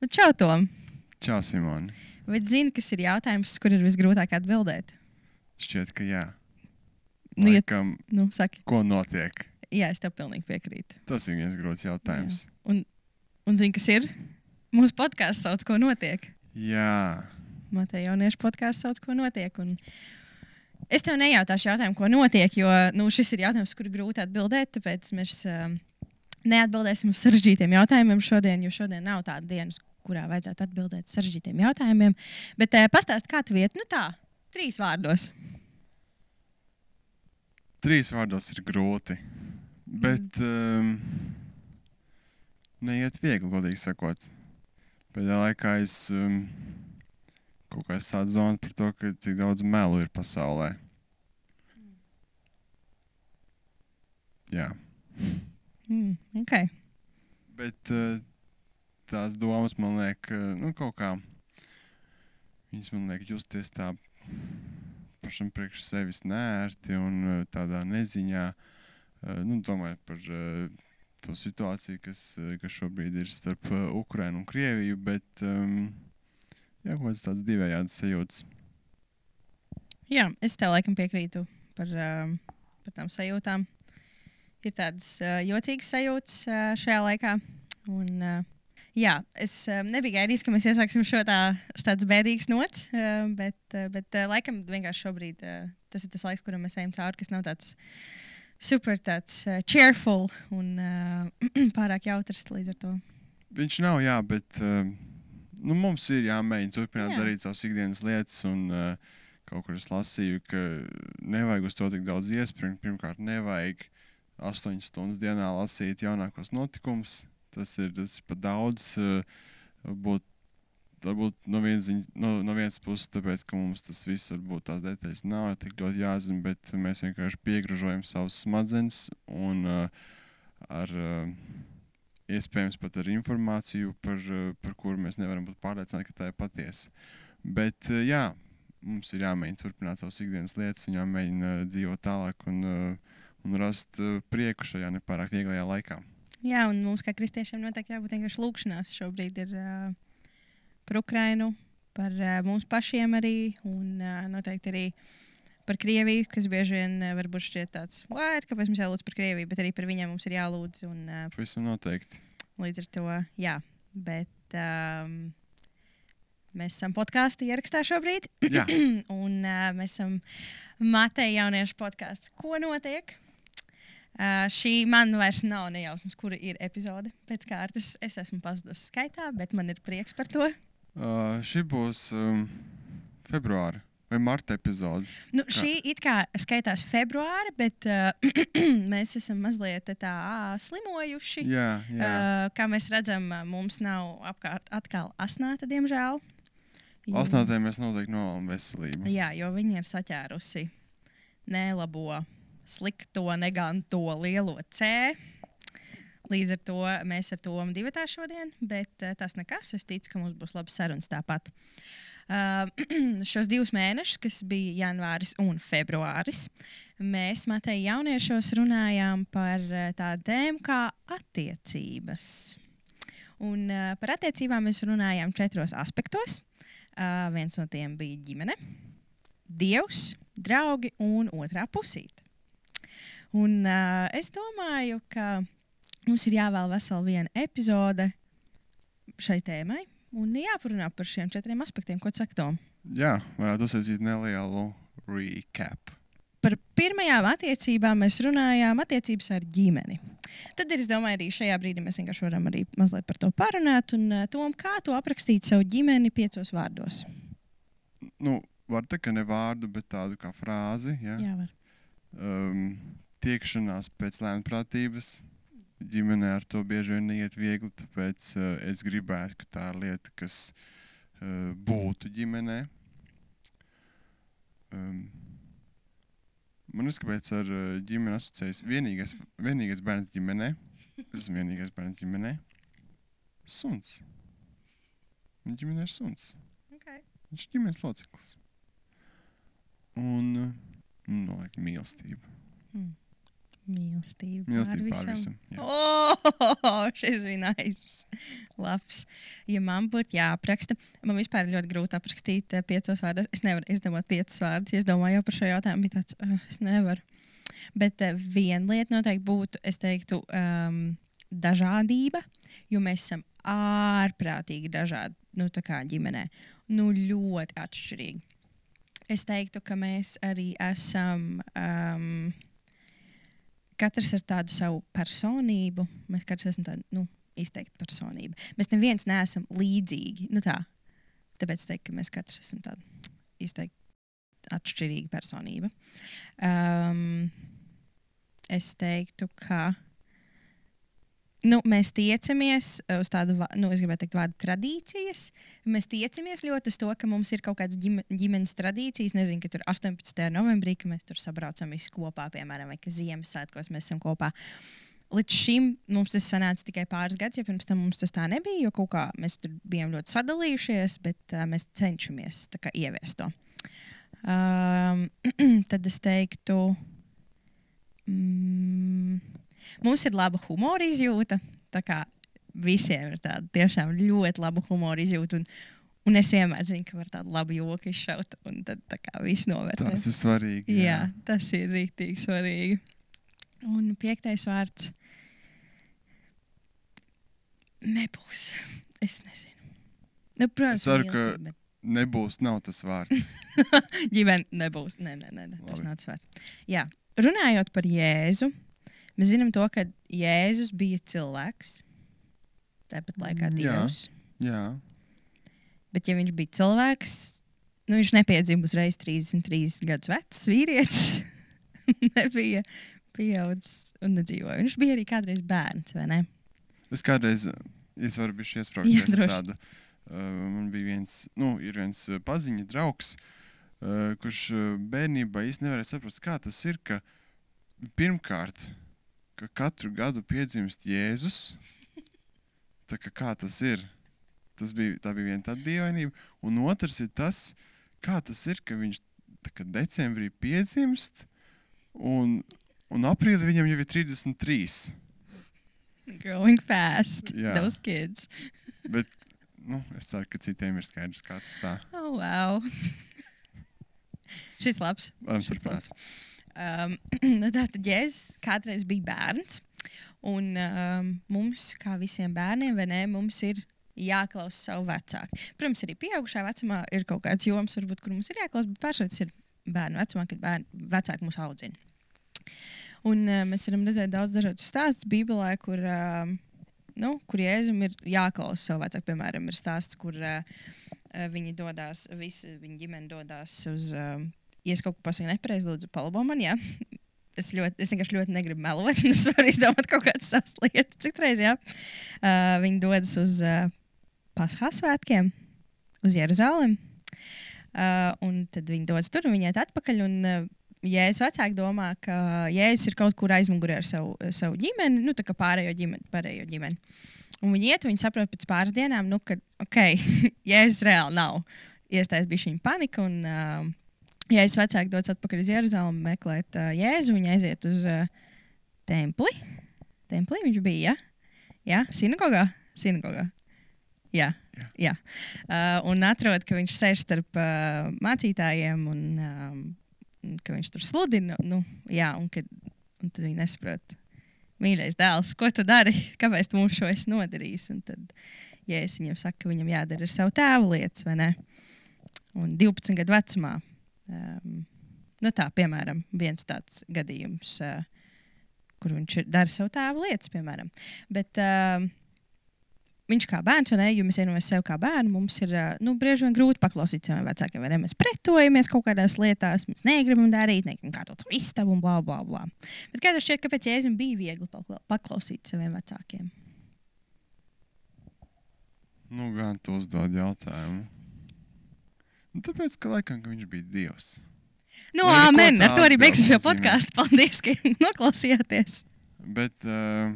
Nu, čau, Tom! Čau, Simon. Vai zini, kas ir jautājums, kur ir visgrūtāk atbildēt? Šķiet, ka jā. Nu, ja, Laikam, nu, saki, ko notiek? jā, es tev pilnīgi piekrītu. Tas ir viens grūts jautājums. Un, un zini, kas ir? Mūsu podkāsts sauc, ko notiek. Jā, Matei jauniešu podkāsts sauc, ko notiek. Un es tev nejautāšu jautājumu, ko notiek, jo nu, šis ir jautājums, kur grūti atbildēt. Tāpēc mēs um, neatbildēsim uz sarežģītiem jautājumiem šodien, jo šodien nav tāda diena, uz kurā vajadzētu atbildēt uz sarežģītiem jautājumiem. Bet uh, pastāst, kā tev iet? Nu tā, trīs vārdos. trīs vārdos ir grūti. Bet um, neiet viegli, godīgi sakot. Pēdējā laikā es um, kaut kā sāku zonot par to, ka cik daudz melu ir pasaulē. Jā. Mm, okay. Bet uh, tās domas man liek, uh, nu, kaut kā. Viņas man liek justies tā pašam priekš sevis nērti un uh, tādā neziņā. Uh, nu, domājot par to situāciju, kas, kas šobrīd ir starp Ukrajinu un Krieviju. Bet um, jā, kaut kāds tāds divējāds sajūts. Jā, es tev laikam piekrītu par, um, par tām sajūtām. Ir tādas jocīgas sajūtas šajā laikā. Un, uh, jā, es uh, nebiju gaidījis, ka mēs iesāksim šo tā, uz tādas bēdīgas nots, uh, bet, uh, bet uh, laikam vienkārši šobrīd uh, tas ir tas laiks, kuram mēs ejam cauri, kas nav tāds super tāds uh, cheerful un uh, pārāk jautrs līdz ar to. Viņš nav, jā, bet uh, nu, mums ir jāmēģina turpināt Jā. darīt savas ikdienas lietas. Un, uh, kaut kur es lasīju, ka nevajag uz to tik daudz iespringt. Pirmkārt, nevajag 8 stundas dienā lasīt jaunākos notikumus. Tas ir, tas ir pat daudz. Uh, būt, varbūt no vienas, ziņ- no, no vienas puses, tāpēc, ka mums tas viss varbūt tās detaļas nav tik ļoti jāzina, bet mēs vienkārši piegražojam savus smadzenes un uh, ar. Uh, iespējams pat ar informāciju, par, eh, par kuru mēs nevaram būt pārliecināti, ka tā ir patiesa. Bet eh, jā, mums ir jāmēģina turpināt savas ikdienas lietas, un jāmēģina eh, dzīvot tālāk un, eh, un rast eh, prieku šajā nepārāk vieglajā laikā. Jā, un mums kā kristiešiem noteikti jābūt vienkārši lūkšanās. Šobrīd ir uh, par Ukrajinu, par uh, mums pašiem arī, un uh, noteikti arī par Krieviju, kas bieži vien uh, varbūt šķiet tāds, kāpēc mums jālūdz par Krieviju, bet arī par viņiem mums ir jālūdz. Un, uh, Pavisam noteikti. līdz ar to, jā, bet um, mēs esam podkāstu ierakstā šobrīd, un uh, mēs esam Mateja jauniešu podkāsts. Ko notiek? Uh, šī man vairs nav nejausmas, kura ir epizode pēc kārtas. Es esmu pazudusi skaitā, bet man ir prieks par to. uh, šī būs um, februāra vai marta epizode. Nu, šī it kā skaitās februāra, bet uh, mēs esam mazliet tā slimojuši. Jā, jā. Uh, kā mēs redzam, mums nav apkārt atkal asnāta, diemžēl. Asnātē mēs noteikti novēlam veselību. Jā, jo viņi ir saķērusi nelabo, slikto, neganto lielo C. Līdz ar to mēs ar to divu tā šodien, bet uh, tas nekas. Es ticu, ka mums būs labas sarunas tāpat. Uh, šos divus mēnešus, kas bija janvāris un februāris, mēs Matei jauniešos runājām par uh, tādu tēmu kā attiecības. Un, uh, par attiecībām mēs runājām četros aspektos. Uh, viens no tiem bija ģimene, dievs, draugi un otrā pusīte. Un, uh, es domāju, ka mums ir jāvēl vesela viena epizode šai tēmai un jāparunā par šiem četriem aspektiem. Ko tu saki, Tom? Jā, varētu uzsākt nelielu recap. Par pirmajām attiecībām mēs runājām attiecības ar ģimeni. Tad ir, es domāju, arī šajā brīdī mēs vienkārši varam arī mazliet par to parunāt. Un, Tom, kā tu aprakstīt savu ģimeni piecos vārdos? Nu, var teikt, ka ne vārdu, bet tādu kā frāzi. Ja? Jā, var. um, tiekšanās pēc lēnprātības. Ģimenē ar to bieži vien neiet viegli, tāpēc uh, es gribētu, ka tā ir lieta, kas uh, būtu ģimenē. Um, man liekas, kāpēc ar uh, ģimeni asociējas vienīgais, vienīgais bērns ģimenē. Es esmu vienīgais bērns ģimenē. Suns. Viņa ģimenē ir suns. Okay. Viņš ir ģimenes loceklis. Un uh, noteikti mīlestība. Mm. Mīlestība. Mīlestība pār visam. jā. Oh, šis bija nice. Labs. Ja man būtu jāapraksta, man vispār ir ļoti grūti aprakstīt eh, piecos vārdos. Es nevaru izdomāt piecus vārdus. Es domāju jau par šo jautājumu, bija tāds, uh, es nevaru. Bet uh, viena lieta noteikti būtu, es teiktu, um, dažādība, jo mēs esam ārprātīgi dažādi nu, ģimenē. Nu, ļoti atšķirīgi. Es teiktu, ka mēs arī esam. Um, katrs ar tādu savu personību. Mēs katrs esam tādi nu, izteikti personība. Mēs neviens neesam līdzīgi. Nu, tā. Tāpēc es teiktu, ka mēs katrs esam tādi izteikti atšķirīga personība. Um, es teiktu, ka nu, mēs tiecamies uz tādu, nu, es gribētu teikt, vārdu tradīcijas. Mēs tiecamies ļoti uz to, ka mums ir kaut kādas ģime, ģimenes tradīcijas. Nezinu, ka tur 18. novembrī, ka mēs tur sabraucam visi kopā, piemēram, vai ka Ziemassvētkos mēs esam kopā. Līdz šim mums tas sanāca tikai pāris gadus, jo pirms tam mums tas tā nebija. Jo kaut kā mēs tur bijām ļoti sadalījušies, bet uh, mēs cenšamies kā ieviest to. Um, tad es teiktu, mm, mums ir laba humora izjūta. Visiem ir tāda tiešām ļoti laba humora izjūta. Un, un es vienmēr zinu, ka var tādu labu joku izšaut, un tad kā viss novērtē. Tas ir svarīgi. Jā, tas ir rīktīgi svarīgi. Un piektais vārds nebūs. Es nezinu. Nu, protams, Es ceru, ka- bet Nebūs, nav tas vārds. ģimene nebūs. Nē, nē, nē, nē tas nav tas vārds. Jā, runājot par Jēzu, mēs zinām to, ka Jēzus bija cilvēks. Tāpat laikā Mm, jā. Dievs. Jā, Bet, ja viņš bija cilvēks, nu, viņš nepiedzima uzreiz 33 gadus vecs vīrietis. Nebija pieaudzis un nedzīvoja. Viņš bija arī kādreiz bērns, vai ne? es kādreiz, es varu būt Jā, droši. tādu. Uh, man bija viens, nu, ir viens uh, paziņa draugs, uh, kurš uh, bērnībā īsti nevarēja saprast, kā tas ir, ka pirmkārt, ka katru gadu piedzimst Jēzus. Tā kā, kā tas ir? Tas bija, tā bija viena tāda dievainība. Un otrs ir tas, kā tas ir, ka viņš kā decembrī piedzimst, un, un aprīlī viņam jau ir 33. Growing fast. Jā. Those kids. Bet nu, es ceru, ka citiem ir skaidrs, kā tas tā. Oh, wow. Šis labs. Varam turpināt. Um, nu Tātad Jēzus kādreiz bija bērns. Un um, mums, kā visiem bērniem, ne, mums ir jāklausa savu vecāku. Protams, arī pieaugušā vecumā ir kaut kāds joms, varbūt, kur mums ir jāklausa, bet pārsvarā tas ir bērnu vecumā, kad bērni, vecāki mūs audzina. Un uh, mēs varam redzēt daudz dažādu stāstu Bībelē, kur, uh, nu, kur Jēzum ir jāklausa savu vecāku. Piemēram, ir stāsts, kur uh, uh, viņi dodas, visi viņa ģimene dodas uz. Uh, ja es kaut ko pasaku nepareizi, lūdzu, palabo man. Jā. Es, ļoti, es vienkārši ļoti negribu melot. un Es varu izdomāt kaut kādas savas lietas. Citreiz, jā, uh, viņi dodas uz uh, Pasхas svētkiem, uz Jeruzalem. Uh, un tad viņi dodas tur un viņi iet atpakaļ. Un, uh, Jēzus vecāki domā, ka Jēzus ir kaut kur aizmugurē ar savu, savu ģimeni, nu, tā kā pārējo ģimeni. Pārējo ģimeni. Un viņi iet, un viņi saprot pēc pāris dienām, nu, ka, ok, Jēzus reāli nav. Iestājas bija šī panika. Un, uh, Ja es vecāki dodas atpakaļ uz Jeruzalemi meklēt uh, Jēzu, viņa aiziet uz uh, templi. Templī viņš bija. Ja? Jā, sinagogā. sinagogā. Jā, Jā. jā. Uh, un atrod, ka viņš sēž starp uh, mācītājiem un um, ka viņš tur sludina. Nu, jā, un, kad, un tad viņi nesaprot. Mīļais dēls, ko tu dari? Kāpēc tu mums šo esi nodarījis? Un tad, ja es viņam saku, ka viņam jādara ar savu tēvu lietas, vai ne? Un 12 gadu vecumā. Um, nu tā, piemēram, viens tāds gadījums, uh, kur viņš dara savu tēvu lietas, piemēram. Bet uh, viņš kā bērns, un ja mēs iedomājamies sevi kā bērnu, mums ir uh, nu, bieži vien grūti paklausīt saviem vecākiem. vai ne? Mēs pretojamies kaut kādās lietās, mēs negribam darīt, negribam kārtot istabu un bla, bla, bla. Bet kā tev šķiet, kāpēc Jēzum bija viegli pakla- paklausīt saviem vecākiem? Nu, gan tu uzdod jautājumu. Nu, tāpēc, ka laikam ka viņš bija Dievs. Nu, Lai amen! Ar to arī beigsim šo podkāstu. Paldies, ka noklausījāties! Bet, uh,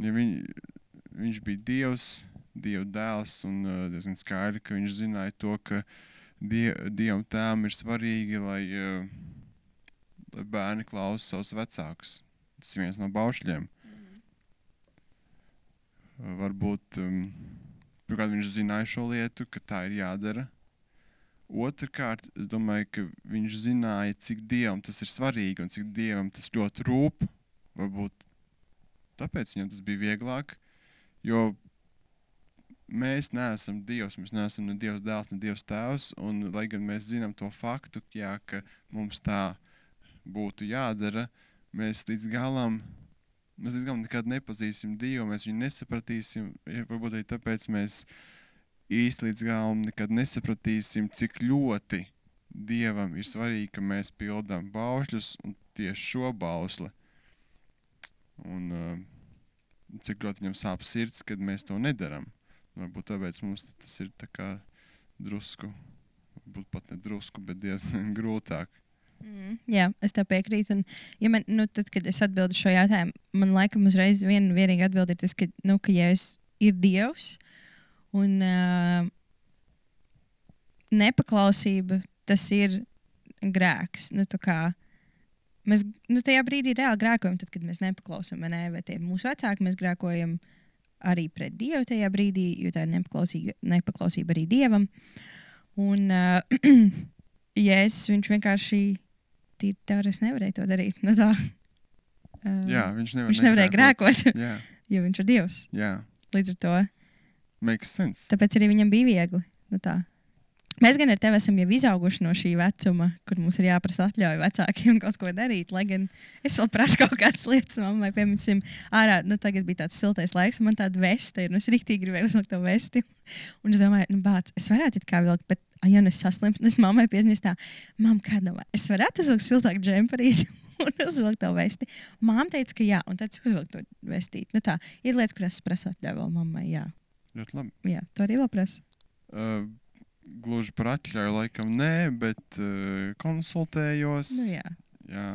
ja viņ, viņš bija Dievs, Dieva dēls, un uh, diezgan skaidri, ka viņš zināja to, ka die, Dievam tēvam ir svarīgi, lai uh, lai bērni klausa savus vecākus. Tas ir viens no baušļiem. Uh, varbūt um, pirmkārt, viņš zināja šo lietu, ka tā ir jādara. Otrakārt, es domāju, ka viņš zināja, cik dievam tas ir svarīgi un cik dievam tas ļoti rūp. Varbūt tāpēc viņam tas bija vieglāk. Jo mēs neesam Dievs, mēs neesam ne Dievs dēls, ne Dievs tēvs. Un, lai gan mēs zinām to faktu, jā, ka mums tā būtu jādara, mēs līdz galam, mēs galam nekad nepazīsim Dievu, mēs viņu nesapratīsim. Ja, varbūt arī tāpēc mēs īsti līdz galam nekad nesapratīsim, cik ļoti Dievam ir svarīgi, ka mēs pildām baušļus un tieši šo bausli. Un, uh, cik ļoti viņam sāp sirds, kad mēs to nedarām. Varbūt tāpēc mums tas ir tā kā drusku, varbūt pat ne drusku, bet diezgan grūtāk. Mm, jā, es tev piekrītu. Un, ja man, nu, tad, kad es atbildu šo jautājumu, man laikam uzreiz viena vienīga atbilde ir tas, ka, nu, ka Jēzus ir Dievs un uh, nepaklausība tas ir grēks. Nu, kā, mēs nu, tajā brīdī reāli grēkojam, tad, kad mēs nepaklausām, vai, ne? vai tie ir mūsu vecāki, mēs grēkojam arī pret Dievu tajā brīdī, jo tā ir nepaklausība, nepaklausība arī Dievam. Un uh, Jēzus viņš vienkārši teorētiski nevarēja to darīt. Nu, tā, uh, Jā, viņš, nevar viņš nevarēja grēkot, Jā, jo viņš ir Dievs. jā, Līdz ar to makes sense. Tāpēc arī viņam bija viegli. Nu tā. Mēs gan ar tevi esam jau izauguši no šī vecuma, kur mums ir jāprasa atļauja vecākiem kaut ko darīt. Lai gan es vēl prasu kaut kādas lietas, mammai, piemēram, ārā, nu, tagad bija tāds siltais laiks, man tāda veste ir, un es rīktīgi gribēju uzlikt to vesti. Un es domāju, nu, bāc, es varētu it kā vilkt, bet, ja nu es saslimtu, es mammai piezīmēju tā, mam, kādā es varētu uzvilkt siltāku džemperīti. Un uzvilkt to vesti. Māte teica, ka jā, un tad es uzvilku to vestīti. Nu, tā ir lietas, kuras es prasu atļauju vēl mammai. Jā, Ļoti labi. jā to arī vēl prasu. Uh, gluži par atļauju, laikam, nē, bet uh, konsultējos. Nu, jā. jā,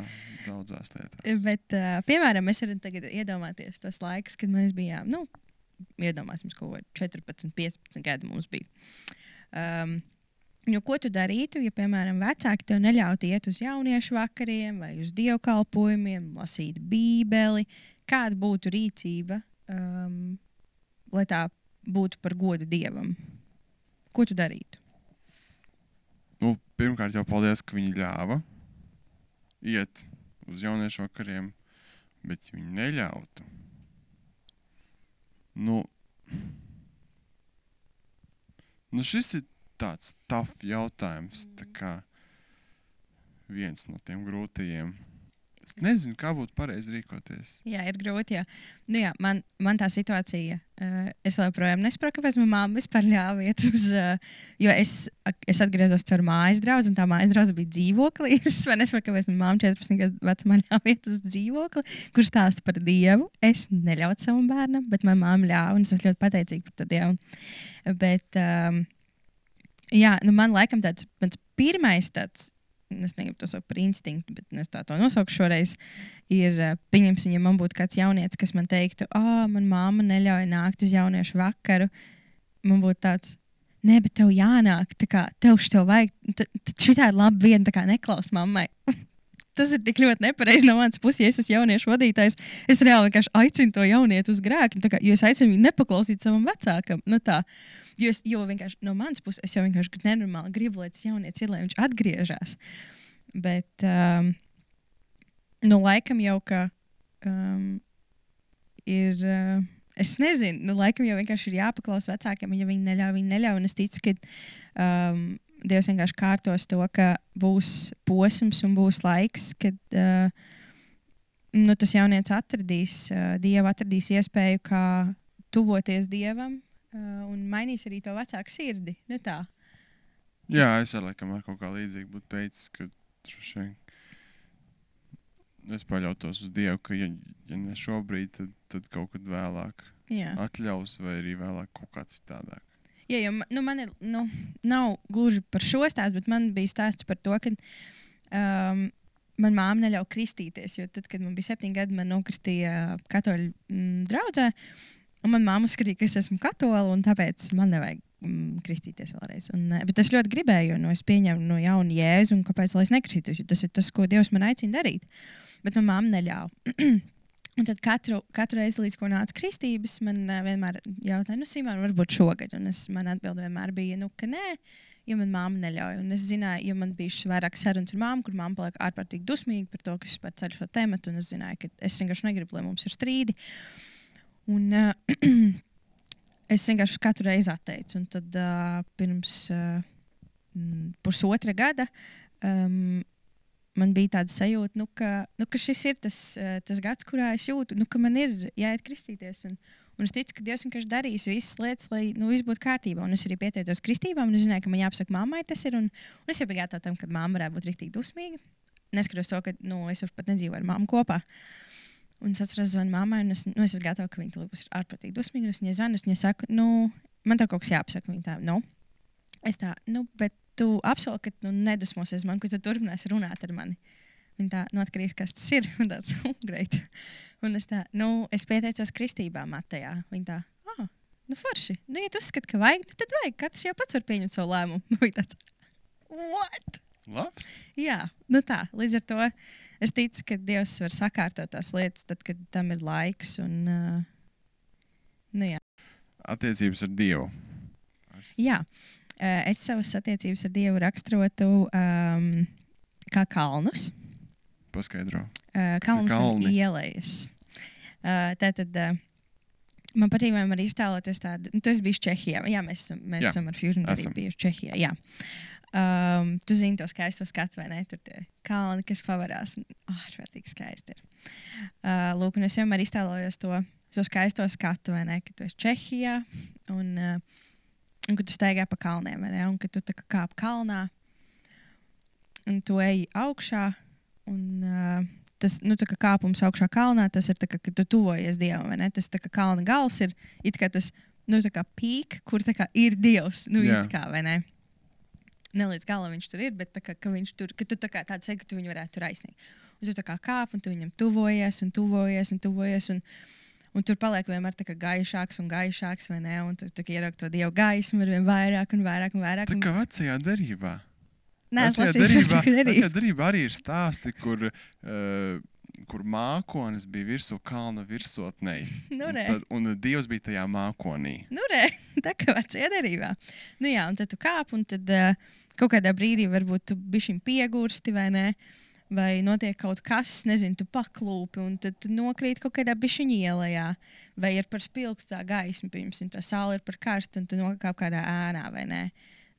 daudzās lietās. Bet, uh, piemēram, mēs varam tagad iedomāties tos laikus, kad mēs bijām, nu, iedomāsim, kaut ko 14, 15 gadi mums bija. Um, Jo, ko tu darītu, ja, piemēram, vecāki tev neļautu iet uz jauniešu vakariem vai uz dievkalpojumiem, lasīt Bībeli? Kāda būtu rīcība, um, lai tā būtu par godu dievam? Ko tu darītu? Nu, pirmkārt, jau paldies, ka viņi ļāva iet uz jauniešu vakariem, bet viņi neļautu. Nu, nu šis ir tāds tough jautājums. Tā kā viens no tiem grūtajiem. Es nezinu, kā būtu pareizi rīkoties. Jā, ir grūti. Jā. Nu, jā, man, man tā situācija, uh, es joprojām nesaprotu, kāpēc manā māte vispār ļāva iet uz. Uh, jo es, es atgriezos caur mājas draugu, un tā mājas draugs bija dzīvoklī. Es nesaprotu, kāpēc manā māte 14 gadu vecumā ļāva iet uz dzīvokli, kurš stāsta par dievu. Es neļautu savam bērnam, bet manā māte ļāva, un es esmu ļoti pateicīga par to dievu. Bet, um, jā, nu man laikam tāds mans pirmais tāds es negribu to saukt par instinktu, bet es tā to nosaukšu šoreiz. Ir, pieņemsim, ja man būtu kāds jaunietis, kas man teiktu, ah, man māma neļauj nākt uz jauniešu vakaru. Man būtu tāds, nē, bet tev jānāk, tā kā tev šo vajag. Šī ir laba viena, tā kā neklaus mammai. Tas ir tik ļoti nepareizi no manas puses, ja es esmu jauniešu vadītājs. Es reāli vienkārši aicinu to jaunieti uz grēku, kā, jo es aicinu viņu nepaklausīt savam vecākam. Nu, tā. Jo, es, jo vienkārši no manas puses es jau vienkārši nenormāli gribu, lai tas jaunietis ir, lai viņš atgriežas. Bet, um, nu, laikam jau ka um, ir. Uh, es nezinu, nu, laikam jau vienkārši ir jāpaklausa vecākiem, ja viņi neļauj, viņi neļauj. Es ticu, ka um, Dievs vienkārši kārtos to, ka būs posms un būs laiks, kad uh, nu, tas jaunietis atradīs, uh, Dievu atradīs iespēju, kā tuvoties Dievam Uh, un mainīs arī to vecāku sirdi. Nu tā. Jā, es ar laikam ar kaut kā līdzīgu būtu teicis, ka šeit es paļautos uz Dievu, ka, ja, ja ne šobrīd, tad, tad kaut kad vēlāk Jā. atļaus, vai arī vēlāk kaut kā citādāk. Jā, jo nu, man ir, nu, nav gluži par šo stāstu, bet man bija stāsts par to, ka um, manā māte neļauj kristīties. Jo tad, kad man bija septiņi gadi, man nokristīja katoļu mm, draudzē. Un manā māte uzskatīja, ka es esmu katola, un tāpēc man nevajag mm, kristīties vēlreiz. Un, eh, bet es ļoti gribēju, jo nu, es pieņemu no jauna jēzu, un kāpēc lai es nekristītos? Jo Tas ir tas, ko Dievs man aicina darīt. Bet manā mamma neļāva. Un tad katru, katru reizi, līdz ko nāca kristības, man uh, vienmēr jautāja, nu, Simon, varbūt šogad. Un es, man atbild vienmēr bija, nu, ka nē, jo man mamma neļauj. Un es zināju, jo man bija vairāk sarunas ar mammu, kur mamma paliek ārkārtīgi dusmīga par to, ka es pat ceļu šo tēmu. Un es zināju, ka es vienkārši negribu, lai mums ir strīdi. Un, uh, es vienkārši katru reizi atteicu. Un tad uh, pirms uh, pusotra gada um, man bija tāda sajūta, nu, ka, nu, ka šis ir tas, uh, tas gads, kurā es jūtu, nu, ka man ir jāiet kristīties. Un, un es ticu, ka Dievs vienkārši darīs visas lietas, lai nu, viss būtu kārtībā. Un es arī pieteicos kristībām, un es zināju, ka man jāpasaka mammai tas ir. Un, un es jau biju gatava tam, ka mamma varētu būt rīktīgi dusmīga. Neskatoties to, ka nu, es pat nedzīvoju ar mammu kopā. Un es atceros, zvanu mammai, un es, nu, es esmu gatava, ka viņa būs ārprātīgi dusmīga. Es viņai zvanu, es viņai saku, nu, man tā kaut kas jāpasaka. Viņa tā, nu, es tā, nu, bet tu apsoli, ka tu nedusmosies man, ka tu turpināsi runāt ar mani. Viņa tā, nu, atkarīgs, kas tas ir. Un tāds, oh, great. Un es tā, nu, es pieteicos kristībā Matejā. Viņa tā, ah, nu, forši. Nu, ja tu uzskati, ka vajag, nu, tad vajag. Katrs jau pats var pieņemt savu lēmumu. Viņa tāds, what? Labs. Jā, nu tā. Līdz ar to es ticu, ka Dievs var sakārtot tās lietas, tad, kad tam ir laiks. Un, uh, nu, jā. Attiecības ar Dievu. jā, uh, es savas attiecības ar Dievu raksturotu um, kā kalnus. Paskaidro. Uh, ir kalnus un ielas. Uh, tātad, uh, man patīk vienmēr iztēloties tādu, nu, tu esi bijis Čehijā. Jā, mēs, mēs Jā, esam ar Fusion arī bijuši Čehijā. Jā. Um, tu zini to skaisto skatu, vai ne? Tur tie kalni, kas pavarās. Ārprātīgi skaisti ir. Uh, lūk, un es vienmēr iztēlojos to, to skaisto skatu, vai ne? Ka tu esi Čehijā un, uh, un ka tu staigā pa kalniem, ne? Un ka tu kāp kalnā un tu ej augšā. Un, uh, tas nu, kā kāpums augšā kalnā, tas ir tā, kā, kad tu tuvojies dievam. Tas kā kalna gals ir it kā tas nu, kā pīk, kur kā ir dievs. Nu, kā, ne? Ne līdz galam viņš tur ir, bet tā kā, ka viņš tur, ka tu tā kā tāds sēdi, ka tu viņu varētu tur aizsniegt. Un tu kā kāp, un tu viņam tuvojies, un tuvojies, un tuvojies. Un, Un tur paliek vienmēr tā kā gaišāks un gaišāks, vai ne? Un tu, tu ieraugi to dievu gaismu ar vien vairāk un vairāk un vairāk. Tā Un, kā vecajā derībā. Nē, Vecajā derībā, vecajā derībā arī ir stāsti, kur, uh, kur mākonis bija virsū kalna virsotnē. Nu, un, tad, un Dievs bija tajā mākonī. Nu, re, tā kā vecajā derībā. Nu, jā, un tad tu kāp, un tad uh, kaut kādā brīdī varbūt tu bišķiņ piegursti vai ne. Vai notiek kaut kas, nezinu, tu paklūpi, un tad tu nokrīt kaut kādā bišķiņā ielā, vai ir par spilgtu tā gaisma, piemēram, tā saule ir par karstu, un tu nokāp kādā ēnā, vai ne?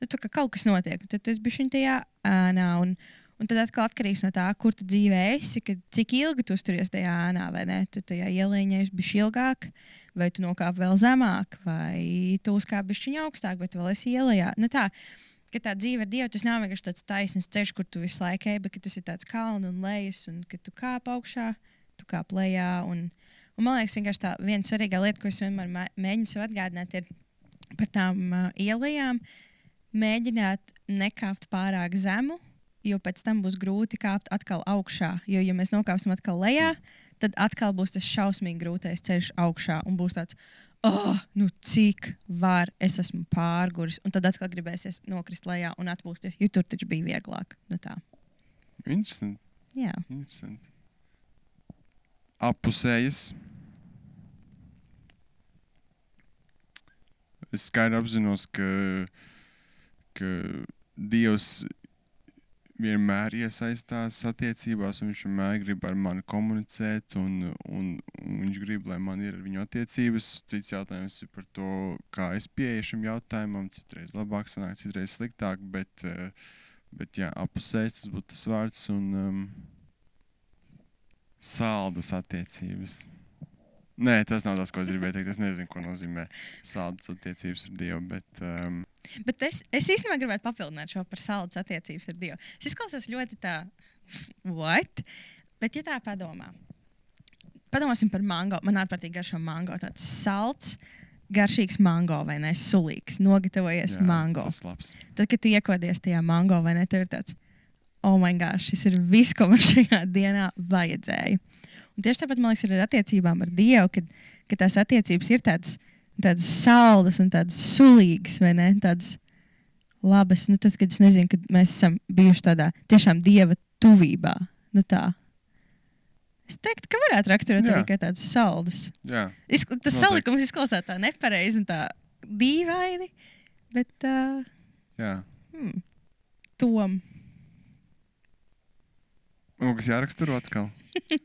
Nu, tā kā kaut kas notiek, un tad tu esi bišķiņ tajā ēnā, un, un tad atkal atkarīgs no tā, kur tu dzīvē esi, kad, cik ilgi tu turies tajā ēnā, vai ne? Tu tajā ielēņā esi bišķi ilgāk, vai tu nokāp vēl zemāk, vai tu uzkāp bišķiņ augstāk, bet vēl esi ielā. Nu, tā, ka tā dzīve ar Dievu tas nav vienkārši tāds taisnīgs ceļš, kur tu visu laiku ej, bet ka tas ir tāds kalns un lejas, un kad tu kāp augšā, tu kāp lejā. Un, un man liekas, vienkārši tā viena svarīga lieta, ko es vienmēr mē- mēģinu sev atgādināt, ir par tām uh, ielām. Mēģināt nekāpt pārāk zemu, jo pēc tam būs grūti kāpt atkal augšā. Jo, ja mēs nokāpsim atkal lejā, tad atkal būs tas šausmīgi grūtais ceļš augšā un būs tāds. Oh, nu cik var, es esmu pārguris, un tad atkal gribēsies nokrist lejā un atpūsties, jo tur taču bija vieglāk. Nu tā. Interesanti. Jā, interesanti. Apusējas. Es skaidri apzinos, ka, ka Dievs vienmēr iesaistās attiecībās, un viņš vienmēr grib ar mani komunicēt, un, un, un viņš grib, lai man ir ar viņu attiecības. Cits jautājums ir par to, kā es pieeju šim jautājumam. Citreiz labāk, sanāk, citreiz sliktāk, bet, eh, bet jā, apusējis tas būtu tas vārds. Un, um, saldas attiecības. Nē, tas nav tas, ko es gribēju teikt. Es nezinu, ko nozīmē saldas attiecības ar Dievu. Bet, um, bet es, es īstenībā gribētu papildināt šo par saldus attiecības ar Dievu. Es izklausos ļoti tā, what? Bet, ja tā padomā, padomāsim par mango. Man ārprātīgi garšo mango. Tāds salds, garšīgs mango vai ne? Sulīgs, nogatavojies jā, mango. Tad, kad tu iekodies tajā mango vai ne, tev ir tāds, oh, my gosh, šis ir viss, ko man šajā dienā vajadzēja. Un tieši tāpat man liekas, ir ar attiecībām ar Dievu, kad, kad tās attiecības ir tādas tādas saldas un tādas sulīgas, vai ne? Tādas labas. Nu, tad, kad es nezinu, kad mēs esam bijuši tādā tiešām dieva tuvībā. Nu, tā. Es teiktu, ka varētu raksturot arī kā tādas saldas. Jā, Iz, tas Noteikti. salikums izklausās tā nepareizi un tā dīvaini. Bet, uh, jā. hmm, tom. Man kas jāraksturo atkal.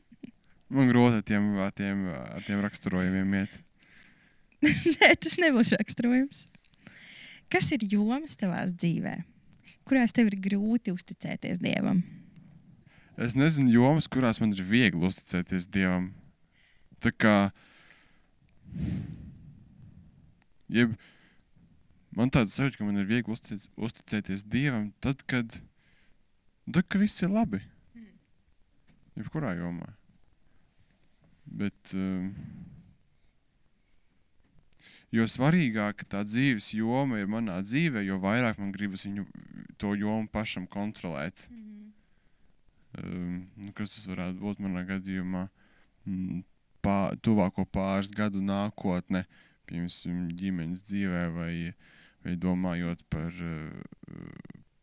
Man grūti ar tiem, ar tiem, ar tiem raksturojumiem iet. Nē, tas nebūs raksturojums. Kas ir jomas tavā dzīvē, kurās tev ir grūti uzticēties dievam? Es nezinu, jomas, kurās man ir viegli uzticēties Dievam. Tā kā. Jeb, man tāds sajūta, ka man ir viegli uztic, uzticēties Dievam, tad, kad, tad, kad viss ir labi. Jebkurā jomā. Bet. Um, jo svarīgāka tā dzīves joma ir manā dzīvē, jo vairāk man gribas viņu to jomu pašam kontrolēt. Um, nu, kas tas varētu būt manā gadījumā? Mm, Pā, tuvāko pāris gadu nākotnē, piemēram, ģimenes dzīvē, vai, vai domājot par,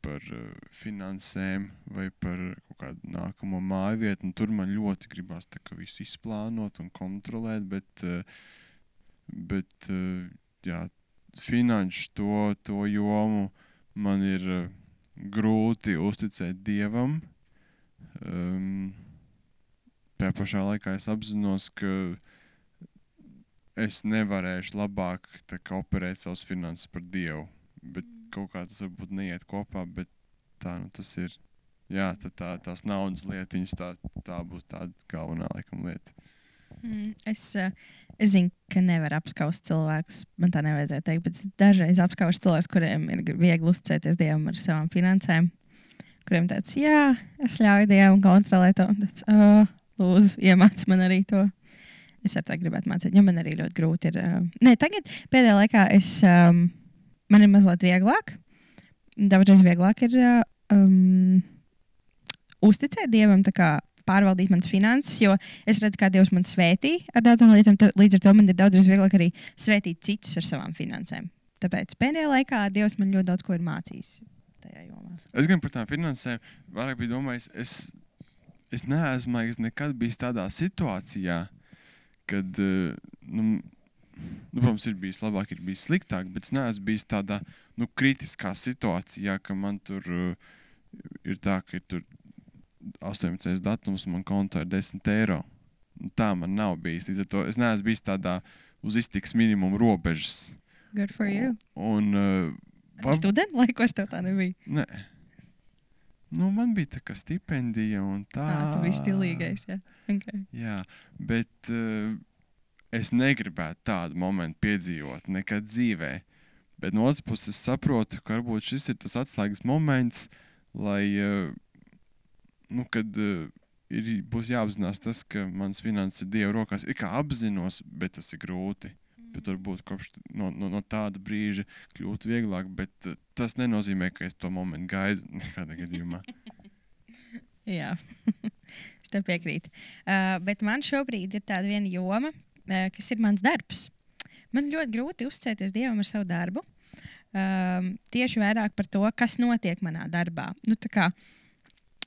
par finansēm, vai par kaut kādu nākamo māju vietu. Nu, tur man ļoti gribās tā, visu izplānot un kontrolēt, bet, uh, bet uh, jā, finanšu to, to jomu man ir uh, grūti uzticēt dievam. Um, tajā pašā laikā es apzinos, ka es nevarēšu labāk tā kā operēt savus finanses par dievu. Bet kaut kā tas varbūt neiet kopā, bet tā nu, tas ir. Jā, tad tā, tās naudas lietiņas, tā, tā būs tā galvenā laikam, lieta. Mm, es, eh, es zinu, ka nevar apskaust cilvēkus. Man tā nevajadzēja teikt, bet dažreiz apskaužu cilvēkus, kuriem ir viegli uzticēties dievam ar savām finansēm. Kuriem tāds, jā, es ļauju dievam kontrolēt to. Tāds, oh, lūdzu, iemāc man arī to. Es ar tā gribētu mācīt, jo man arī ļoti grūti ir. Uh... Nē, tagad pēdējā laikā es, um, man ir mazliet vieglāk. Daudzreiz vieglāk ir um, uzticēt dievam, tā kā pārvaldīt manas finanses, jo es redzu, kā Dievs man svētī ar daudzām lietām. tā- Līdz ar to man ir daudzreiz vieglāk arī svētīt citus ar savām finansēm. Tāpēc pēdējā laikā Dievs man ļoti daudz ko ir mācījis tajā jomā. Es gan par tām finansēm vairāk biju domājis, es, es neesmu man liekas, nekad bijis tādā situācijā, kad, eh, nu, nu, protams, ir bijis labāk, ir bijis sliktāk, bet es neesmu bijis tādā nu, kritiskā situācijā, ka man tur uh, ir tā, ka ir tur 18. datums un man kontā ir 10 eiro. Nu, tā man nav bijis. Līdz ar to es neesmu bijis tādā uz iztiks minimuma robežas. Good for you. Un, uh, Var... Studenta laikos tev tā nebija. Nē. Nu, man bija tā kā stipendija un tā. Tā tu biji stilīgais. Jā. Okay. Jā, bet uh, es negribētu tādu momentu piedzīvot nekad dzīvē. Bet no otras puses, es saprotu, ka varbūt šis ir tas atslēgas moments, lai, uh, nu, kad uh, ir, būs jāapzinās tas, ka mans finanses ir Dieva rokās. Ir kā apzinos, bet tas ir grūti. Bet varbūt kopš no, no, no tāda brīža kļūt vieglāk, bet uh, tas nenozīmē, ka es to momentu gaidu nekādā gadījumā. Jā, es tev piekrītu. Uh, bet man šobrīd ir tāda viena joma, uh, kas ir mans darbs. Man ļoti grūti uzticēties Dievam ar savu darbu. Um, tieši vairāk par to, kas notiek manā darbā. Nu, tā kā,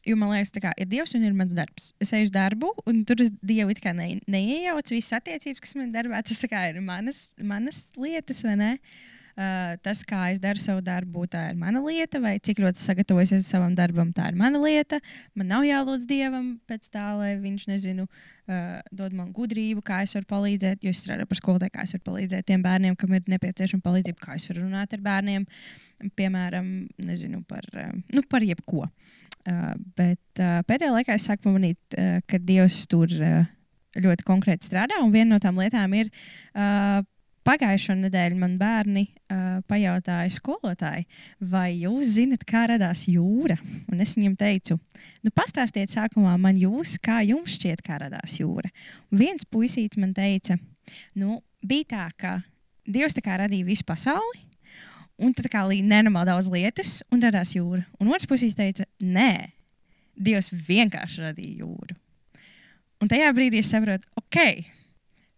jo man liekas, ka ir Dievs un ir mans darbs. Es eju uz darbu, un tur es Dievu it kā ne, neiejaucu. Visas attiecības, kas man ir darbā, tas ir manas, manas lietas, vai ne? Uh, tas, kā es daru savu darbu, tā ir mana lieta, vai cik ļoti sagatavojos savam darbam, tā ir mana lieta. Man nav jālūdz Dievam pēc tā, lai viņš, nezinu, uh, dod man gudrību, kā es varu palīdzēt. Jo es strādāju par skolotāju, kā es varu palīdzēt tiem bērniem, kam ir nepieciešama palīdzība, kā es varu runāt ar bērniem, piemēram, nezinu, par, uh, nu, par jebko. Uh, bet uh, pēdējā laikā es sāku pamanīt, uh, ka Dievs tur uh, ļoti konkrēti strādā, un viena no tām lietām ir. Uh, Pagājušo nedēļu man bērni uh, pajautāja skolotāji, vai jūs zinat, kā radās jūra? Un es viņiem teicu, nu, pastāstiet sākumā man jūs, kā jums šķiet, kā radās jūra. Un viens puisīts man teica, nu, bija tā, ka Dievs tā kā radīja visu pasauli, un tad kā līdz nenormāli daudz lietas, un radās jūra. Un otrs puisīts teica, nē, Dievs vienkārši radīja jūru. Un tajā brīdī es saprotu, ok,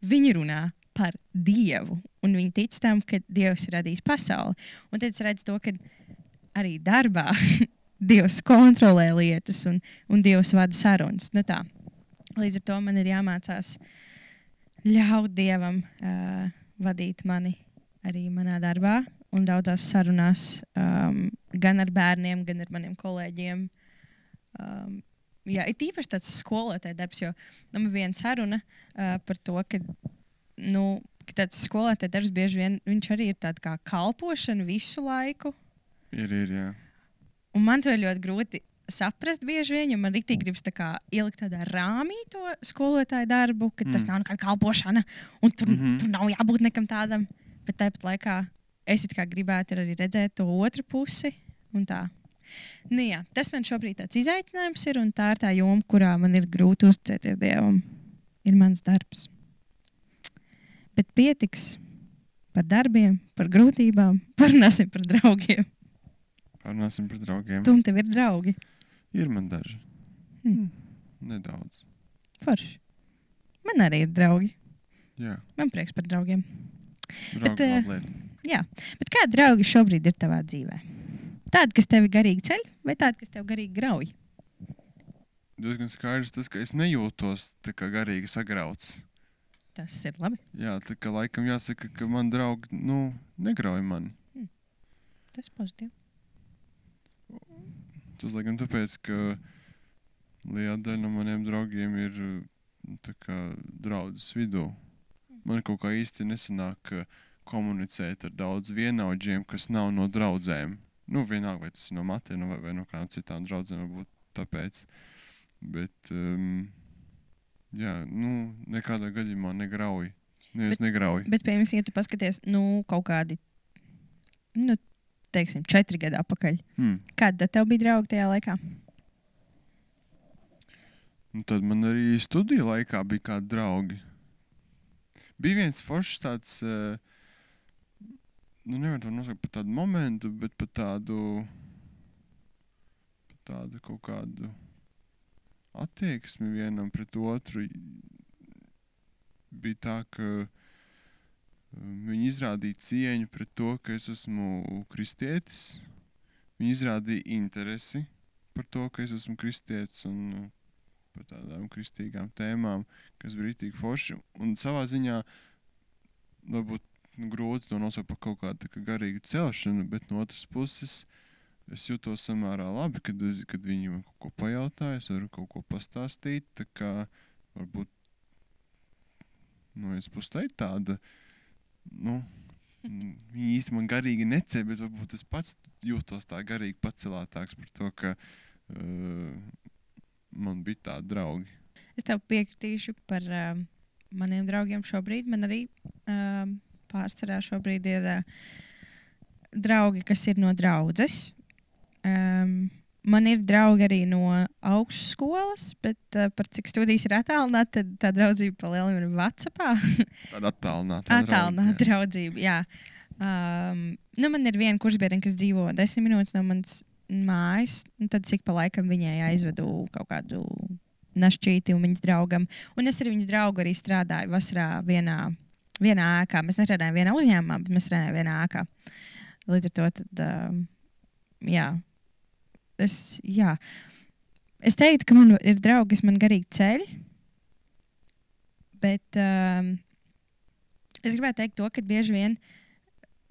viņi runā par Dievu. Un viņi tic tam, ka Dievs ir radījis pasauli. Un tad es redzu to, ka arī darbā Dievs kontrolē lietas un, un Dievs vada sarunas. Nu tā. Līdz ar to man ir jāmācās ļaut Dievam uh, vadīt mani arī manā darbā un daudzās sarunās, um, gan ar bērniem, gan ar maniem kolēģiem. Um, jā, ir īpaši tāds skolotāja darbs, jo nu, man bija viena saruna uh, par to, ka, nu, ka tāds skolotāja darbs bieži vien viņš arī ir tāds kā kalpošana visu laiku. Ir, ir, jā. Un man to ir ļoti grūti saprast bieži vien, jo man rīktīgi gribas tā kā ielikt tādā rāmī to skolotāju darbu, ka tas Mm. nav nekāda kalpošana, un tur, mm. -hmm. tur nav jābūt nekam tādam. Bet tāpat laikā es gribētu arī redzēt to otru pusi. Nu, jā, tas man šobrīd tāds izaicinājums ir, un tā ir tā joma, kurā man ir grūti uzticēties Dievam. Ir mans darbs. Bet pietiks par darbiem, par grūtībām, parunāsim par draugiem. Parunāsim par draugiem. Tu un tev ir draugi. Ir man daži. Hmm. Nedaudz. Forši. Man arī ir draugi. Jā, Man prieks par draugiem. draugi labi lieta. Jā. Bet kādi draugi šobrīd ir tavā dzīvē? Tādi, kas tevi garīgi ceļ, vai tādi, kas tevi garīgi grauj? Diezgan skaidrs tas, ka es nejūtos tā kā garīgi sagrauts. Tas ir labi. Jā, tā kā laikam jāsaka, ka man draugi, nu, negrauj mani. Tas ir pozitīvi. Tas, laikam, tāpēc, ka liela daļa no maniem draugiem ir kā draudzes vidū. Man kaut kā īsti nesanāk uh, komunicēt ar daudz vienaudžiem, kas nav no draudzēm. Nu, vienalga, vai tas ir no matiem vai, vai no kādām citām draudzēm, varbūt tāpēc. Bet, um, jā, nu, nekādā gadījumā negrauj. Neviens negrauj. Bet, piemēram, ja tu paskaties, nu, kaut kādi, nu, teiksim, četri gadi atpakaļ, Hmm. kāda tev bija draugi tajā laikā? Un tad man arī studiju laikā bija kādi draugi. Bija viens foršs tāds, eh, nu, nevar to nosaukt par tādu momentu, bet par tādu, par tādu kaut kādu attieksmi vienam pret otru. Bija tā, ka um, viņi izrādīja cieņu pret to, ka es esmu kristietis. Viņi izrādīja interesi par to, ka es esmu kristietis un par tādām kristīgām tēmām, kas bija rītīgi forši. Un savā ziņā varbūt nu, grūti to nosaukt par kaut kādu kā garīgu celšanu, bet no otras puses es jūtos samērā labi, kad, es, kad viņi man kaut ko pajautāja, es varu kaut ko pastāstīt. Tā kā varbūt no vienas puses tā ir tāda. Nu, Viņi īstenībā man garīgi neceļ, bet varbūt es pats jūtos tā garīgi pacelātāks par to, ka uh, man bija tādi draugi. Es tev piekritīšu par uh, maniem draugiem šobrīd. Man arī uh, pārsvarā šobrīd ir uh, draugi, kas ir no draudzes. Um, man ir draugi arī no augstskolas, bet uh, par cik studijas ir attālināta, tad tā draudzība palielina WhatsApp. Tāda attālināta Attālināta draudzība. Jā. Um, nu, man ir viena kursbiedrene, kas dzīvo desmit minūtes no manas mājas. un Tad cik pa laikam viņai aizvedu kaut kādu našķīti un viņas draugam. Un es ar viņas draugu arī strādāju vasarā vienā, vienā ēkā. Mēs nestrādājām vienā uzņēmumā, bet mēs strādājām vienā ēkā. Līdz ar to tad, um, jā. Es, jā. es teiktu, ka man ir draugi, kas man garīgi ceļ. Bet um, es gribētu teikt to, ka bieži vien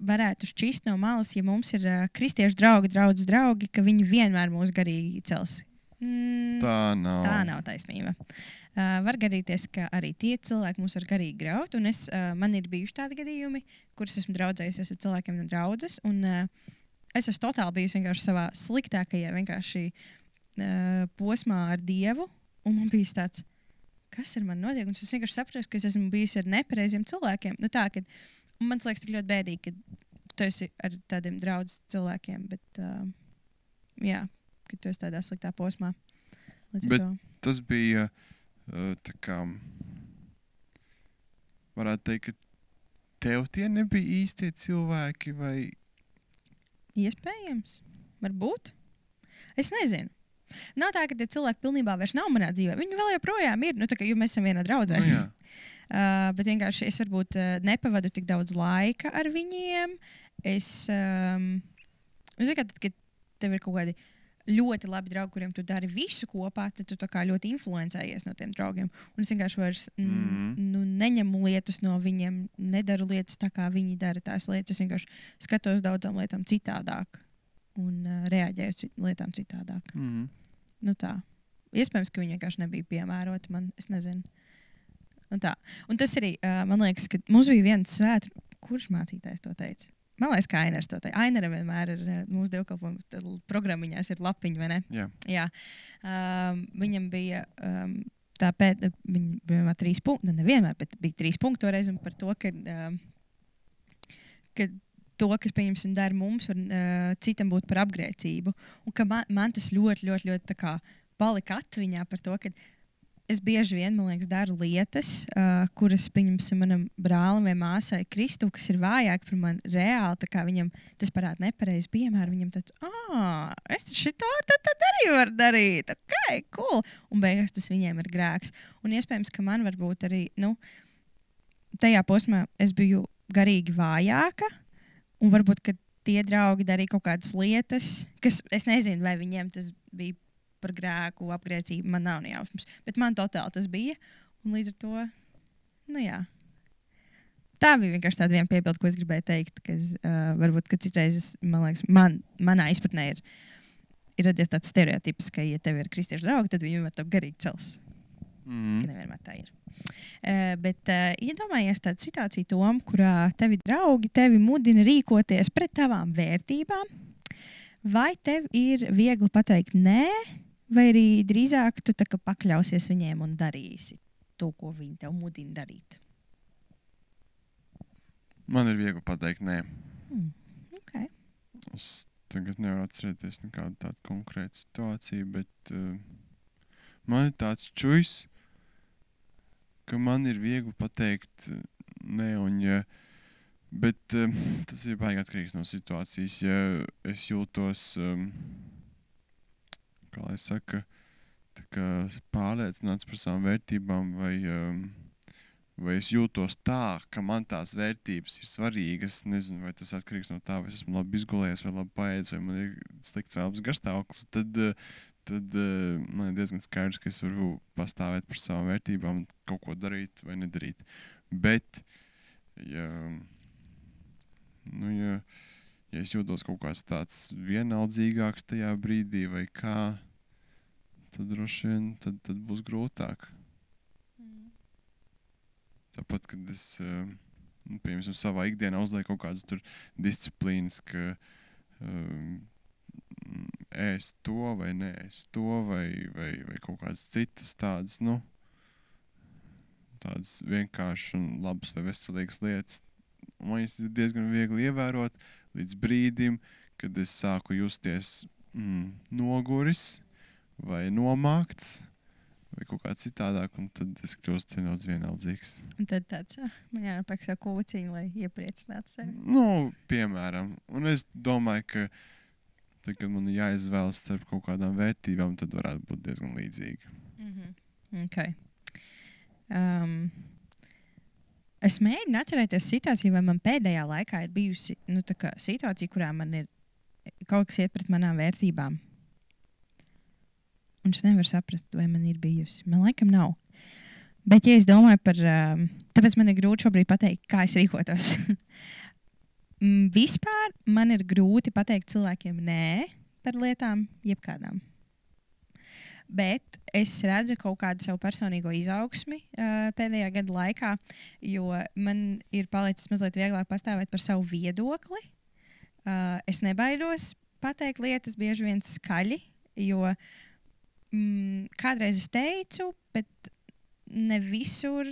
varētu šķist no malas, ja mums ir uh, kristiešu draugi, draugs, draugi, ka viņi vienmēr mūs garīgi cels. Mm, Tā nav. Tā nav taisnība. Uh, var gadīties, ka arī tie cilvēki mūs var garīgi graut. Es, uh, man ir bijuši tādi gadījumi, kurus esmu draudzējusies ar cilvēkiem no draudzes. Un, uh, es esmu totāli bijusi savā sliktākajā vienkārši, uh, posmā ar Dievu. Un man bija tāds, kas ir man notiek. Un es vienkārši sapratu, ka es esmu bijusi ar nepareiziem cilvēkiem. Nu, tā, kad, man liekas, tik ļoti bēdīgi, ka tu esi ar tādiem draugiem cilvēkiem. Bet, uh, jā, ka tu esi tādā sliktā posmā. Tas bija uh, tā kā. Varētu teikt, ka tev tie nebija īstie cilvēki, vai Iespējams, varbūt. Es nezinu. Nav tā, ka tie cilvēki pilnībā vairs nav manā dzīvē. Viņi vēl joprojām ir. Nu, kā jo mēs esam vienā draudzē. nu, jā. Uh, bet vienkārši es varbūt uh, nepavadu tik daudz laika ar viņiem. Es, um, nu, zini, kā tad, kad tev ir kaut kādi ļoti labi draugi, kuriem tu dari visu kopā, tad tu ļoti influencējies no tiem draugiem. Un es vienkārši vairs mm. Mhm. nu, neņemu lietas no viņiem, nedaru lietas tā, kā viņi dara tās lietas. Es vienkārši skatos daudzām lietām citādāk un uh, reaģēju uz cit lietām citādāk. Mm. Nu, tā. Iespējams, ka viņi vienkārši nebija piemēroti man. Es nezinu. Un, tā. un tas arī, uh, man liekas, ka mums bija viens svētks, kurš mācītājs to teica. Man liekas, ka Ainērs to teica. Ainēram vienmēr ir uh, mūsu dievkalpojumu programmiņās ir lapiņa, vai ne? Jā. Jā. Um, viņam bija. Um, Tāpēc viņa vienmēr trīs punkti, nu nevienmēr, bet bija trīs punkti toreiz par to, ka, um, ka to, kas, pieņemsim, dara mums, var uh, citam būt par apgrēcību. Un ka man, man tas ļoti, ļoti, ļoti kā palika atmiņā par to, ka es bieži vien, man liekas, daru lietas, uh, kuras, pieņemsim, manam brālim vai māsai Kristu, kas ir vājāki par mani reāli, tā kā viņam tas parāda nepareizi piemēru, viņam tāds, es taču to tad, tad arī varu darīt, ok, cool. Un beigās tas viņiem ir grēks. Un iespējams, ka man varbūt arī, nu, tajā posmā es biju garīgi vājāka, un varbūt, ka tie draugi darīja kaut kādas lietas, kas es nezinu, vai viņiem tas bija par grēku, apgrēcību. Man nav ne jausmas, bet man totāli tas bija. Un līdz ar to, nu jā. Tā bija vienkārši tāda viena piebilde, ko es gribēju teikt. Ka es, uh, varbūt ka citreiz, es, man liekas, man, manā izpratnē ir, ir radies tāds stereotips, ka, ja tev ir kristiešu draugi, tad viņi vienmēr tev garīgi cels. Ka Mm. nevienmēr tā ir. Uh, bet uh, iedomājies tādu situāciju, Tom, kurā tavi draugi tevi mudina rīkoties pret tavām vērtībām. Vai tev ir viegli pateikt nē, vai arī drīzāk tu kā pakļausies viņiem un darīsi to, ko viņi tev mudina darīt? Man ir viegli pateikt, nē. Mm. Okay. Es tagad nevaru atcerēties nekādu tādu konkrētu situāciju, bet uh, man ir tāds čujs, ka man ir viegli pateikt, uh, nē, un ja, bet uh, tas ir baigi atkarīgs no situācijas. Ja es jūtos, um, kā lai saka, kā pārliecināts par savām vērtībām vai um, vai es jūtos tā, ka man tās vērtības ir svarīgas. Nezinu, vai tas atkarīgs no tā, vai es esmu labi izgulējies, vai labi paēdis, vai man ir slikts labs garstāvoklis. Tad, tad eh, man ir diezgan skaidrs, ka es varu pastāvēt par savām vērtībām, kaut ko darīt vai nedarīt. Bet, ja, nu, ja, ja es jūtos kaut kāds tāds vienaldzīgāks tajā brīdī, vai kā, tad droši vien tad, tad būs grūtāk. Tāpat, kad es eh, nu, piemēram, savā ikdienā uzlieku kaut kādas tur disciplīnas, ka um, ēst to vai nē, ēst to vai, vai, vai kaut kādas citas tādas, nu, tādas vienkāršas un labas vai veselīgas lietas. Man viņas ir diezgan viegli ievērot līdz brīdim, kad es sāku justies mm, noguris vai nomākts vai kaut kā citādāk, un tad es kļūstu nedaudz vienaldzīgs. Un tad tāds, ah, man jānopērk savu kūciņu, lai iepriecinātu sevi. Nu, piemēram, un es domāju, ka tad, kad man jāizvēlas starp kaut kādām vērtībām, tad varētu būt diezgan līdzīgi. Mm -hmm. okay. um, es mēģinu atcerēties situāciju, vai man pēdējā laikā ir bijusi nu, situācija, kurā man ir kaut kas iet pret manām vērtībām. Un es nevaru saprast, vai man ir bijusi. Man laikam nav. Bet, ja es domāju par, um, tāpēc man ir grūti šobrīd pateikt, kā es rīkotos. Mm, Vispār man ir grūti pateikt cilvēkiem nē par lietām, jebkādām. Bet es redzu kaut kādu savu personīgo izaugsmi uh, pēdējā gada laikā, jo man ir palicis mazliet vieglāk pastāvēt par savu viedokli. Uh, es nebaidos pateikt lietas bieži vien skaļi, jo mm, kādreiz es teicu, bet ne visur.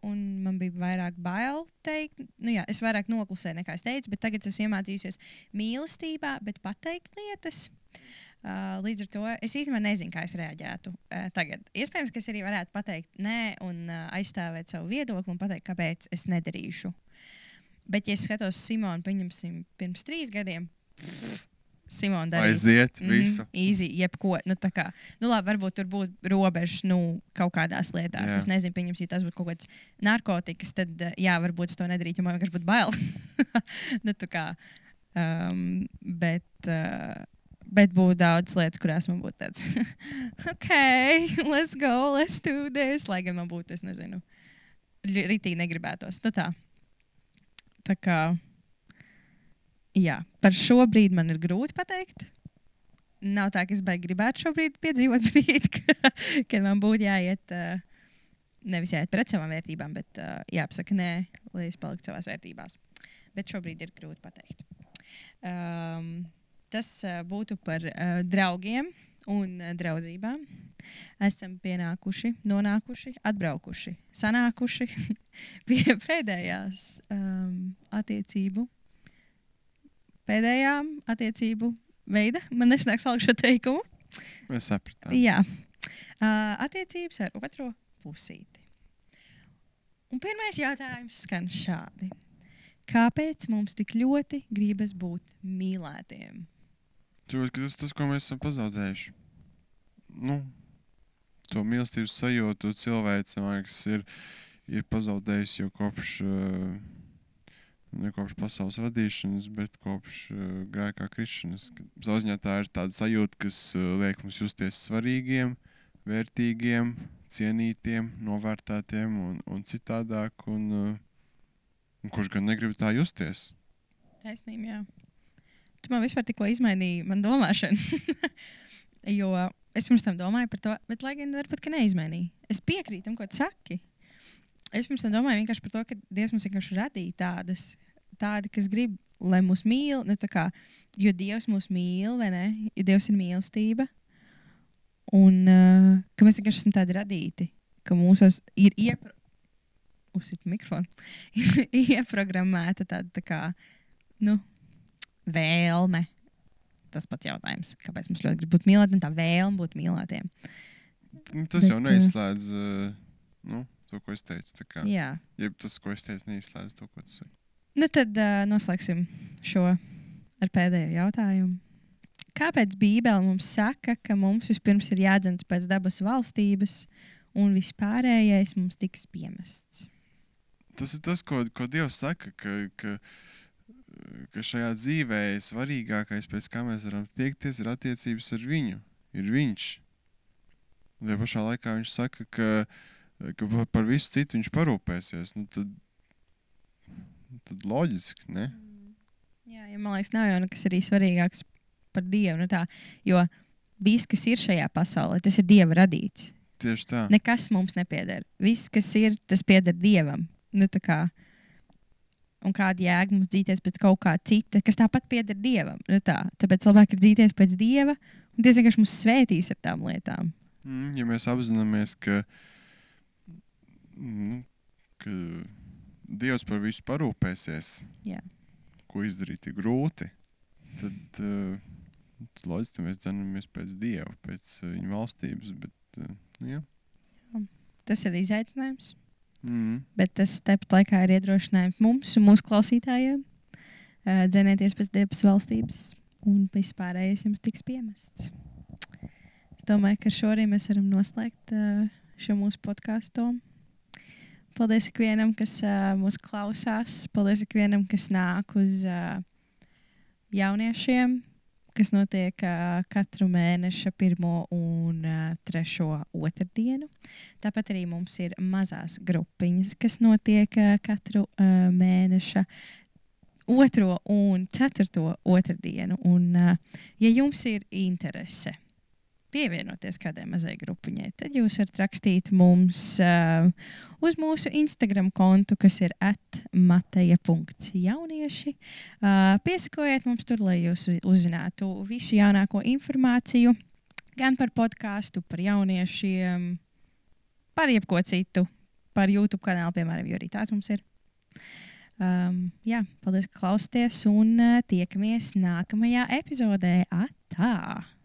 Un man bija vairāk bail teikt, nu jā, es vairāk noklusēju nekā es teicu, bet tagad es iemācījos mīlestībā, bet pateikt lietas. Uh, līdz ar to es īstenībā nezinu, kā es reaģētu uh, tagad. Iespējams, ka es arī varētu pateikt, nē, un uh, aizstāvēt savu viedokli un pateikt, kāpēc es nedarīšu. Bet, ja es skatos Simonu, pieņemsim, pirms trīs gadiem, pff, Simona darīja. Aiziet, Mhm, visu. Easy, jebko. Nu, kā, nu, labi, varbūt tur būtu robežas nu, kaut kādās lietās. Jā. Es nezinu, pieņemsim, ja tas būtu kaut kāds narkotikas, tad, jā, varbūt es to nedarītu, jo man vienkārši būtu bail. nu, kā, um, bet, uh, bet būtu daudz lietas, kurās man būtu tāds, ok, let's go, let's do this. Lai gan man būtu, es nezinu, rītī negribētos. Nu, tā. tā kā. Jā, par šo brīdi man ir grūti pateikt. Nav tā, ka es baigi gribētu šobrīd piedzīvot brīdi, ka- kad man būtu jāiet. Nevis jāiet pret savām vērtībām, bet jāpasaka nē, lai es paliktu savās vērtībās. Bet šobrīd ir grūti pateikt. Um, tas uh, būtu par uh, draugiem un uh, draudzībām. Esam pienākuši, nonākuši, atbraukuši, sanākuši pie pēdējās um, attiecību pēdējā attiecību veida. Man nesnāks salkt šo teikumu. Mēs sapratām. Jā, uh, attiecības ar otro pusīti. Un pirmais jautājums skan šādi. Kāpēc mums tik ļoti gribas būt mīlētiem? Tāpēc, ka tas ir tas, ko mēs esam pazaudējuši. Nu, to mīlestības sajūtu cilvēks liekas, ir, ir pazaudējis jau kopš, uh, ne kopš pasaules radīšanas, bet kopš uh, grēkā krišanas. Zaudņā tā ir tāda sajūta, kas uh, liek mums justies svarīgiem, vērtīgiem, cienītiem, novērtētiem un, un citādāk. Un, un kurš gan negrib tā justies? Taisnība, jā. Tu man vispār tikko izmainīji manu domāšanu. jo es pirms tam domāju par to, bet lai gan varbūt neizmainīju. Es piekrītu tam, ko tu saki. Es pirms tam domāju vienkārši par to, ka Dievs mums vienkārši radīja tādas, tādi, kas grib, lai mūs mīl. Nu, kā, jo Dievs mūs mīl, vai ne? Ja Dievs ir mīlestība. Un uh, ka mēs vienkārši esam tādi radīti, ka mūsos ir iepra... Uzsit mikrofonu. ieprogrammēta tāda tā kā, nu, vēlme. Tas pats jautājums, kāpēc mums ļoti grib būt mīlētiem, tā vēlme būt mīlētiem. Nu, Tas Bet, jau uh, neizslēdz uh, nu, to, ko es teicu. kā. Jā. Jeb tas, ko es teicu, neizslēdz to, ko tu saki. Nu, tad uh, noslēgsim šo ar pēdējo jautājumu. Kāpēc Bībele mums saka, ka mums vispirms ir jādzenas pēc dabas valstības, un vispārējais mums tiks piemests? Tas ir tas, ko, ko Dievs saka, ka, ka, ka šajā dzīvē svarīgākais, pēc kā mēs varam tiekties, ir attiecības ar viņu. Ir viņš. Un tajā pašā laikā viņš saka, ka, ka pa- par visu citu viņš parūpēsies. Nu, tad, tad loģiski, ne? Jā, ja man liekas, nav jau nekas arī svarīgāks par Dievu. Nu tā, jo viss, kas ir šajā pasaulē, tas ir Dieva radīts. Tieši tā. Nekas mums nepieder. Viss, kas ir, tas pieder Dievam. Nu, tā kā, un kāda jēga mums dzīties pēc kaut kā cita, kas tāpat pieder Dievam. Nu, tā. Tāpēc labāk ir dzīties pēc Dieva, un Dievs vienkārši mūs svētīs ar tām lietām. Mm, ja mēs apzināmies, ka, nu, ka Dievs par visu parūpēsies, Jā. ko izdarīt ir grūti, tad, uh, loģiski mēs dzenamies pēc Dieva, pēc uh, viņa valstības. Bet, uh, nu, jā. Tas ir izaicinājums, mm, bet tas tepat laikā ir iedrošinājums mums un mūsu klausītājiem uh, dzenēties pēc Dievas valstības, un vispārējais jums tiks piemests. Es domāju, ka ar šo arī mēs varam noslēgt uh, šo mūsu podkāstu. Paldies ikvienam, kas uh, mūs klausās. Paldies ikvienam, kas nāk uz uh, jauniešiem, kas notiek uh, katru mēneša pirmo un uh, trešo otrdienu. Tāpat arī mums ir mazās grupiņas, kas notiek uh, katru uh, mēneša otro un ceturto otrdienu. Un, uh, ja jums ir interese pievienoties kādai mazai grupiņai, tad jūs varat rakstīt mums uh, uz mūsu Instagram kontu, kas ir atmateja.jaunieši. Uh, piesakojiet mums tur, lai jūs uzzinātu visu jaunāko informāciju gan par podkāstu, par jauniešiem, par jebko citu, par YouTube kanālu, piemēram, jo arī tāds mums ir. Um, jā, paldies, ka klausāties, un uh, tiekamies nākamajā epizodē. Atā!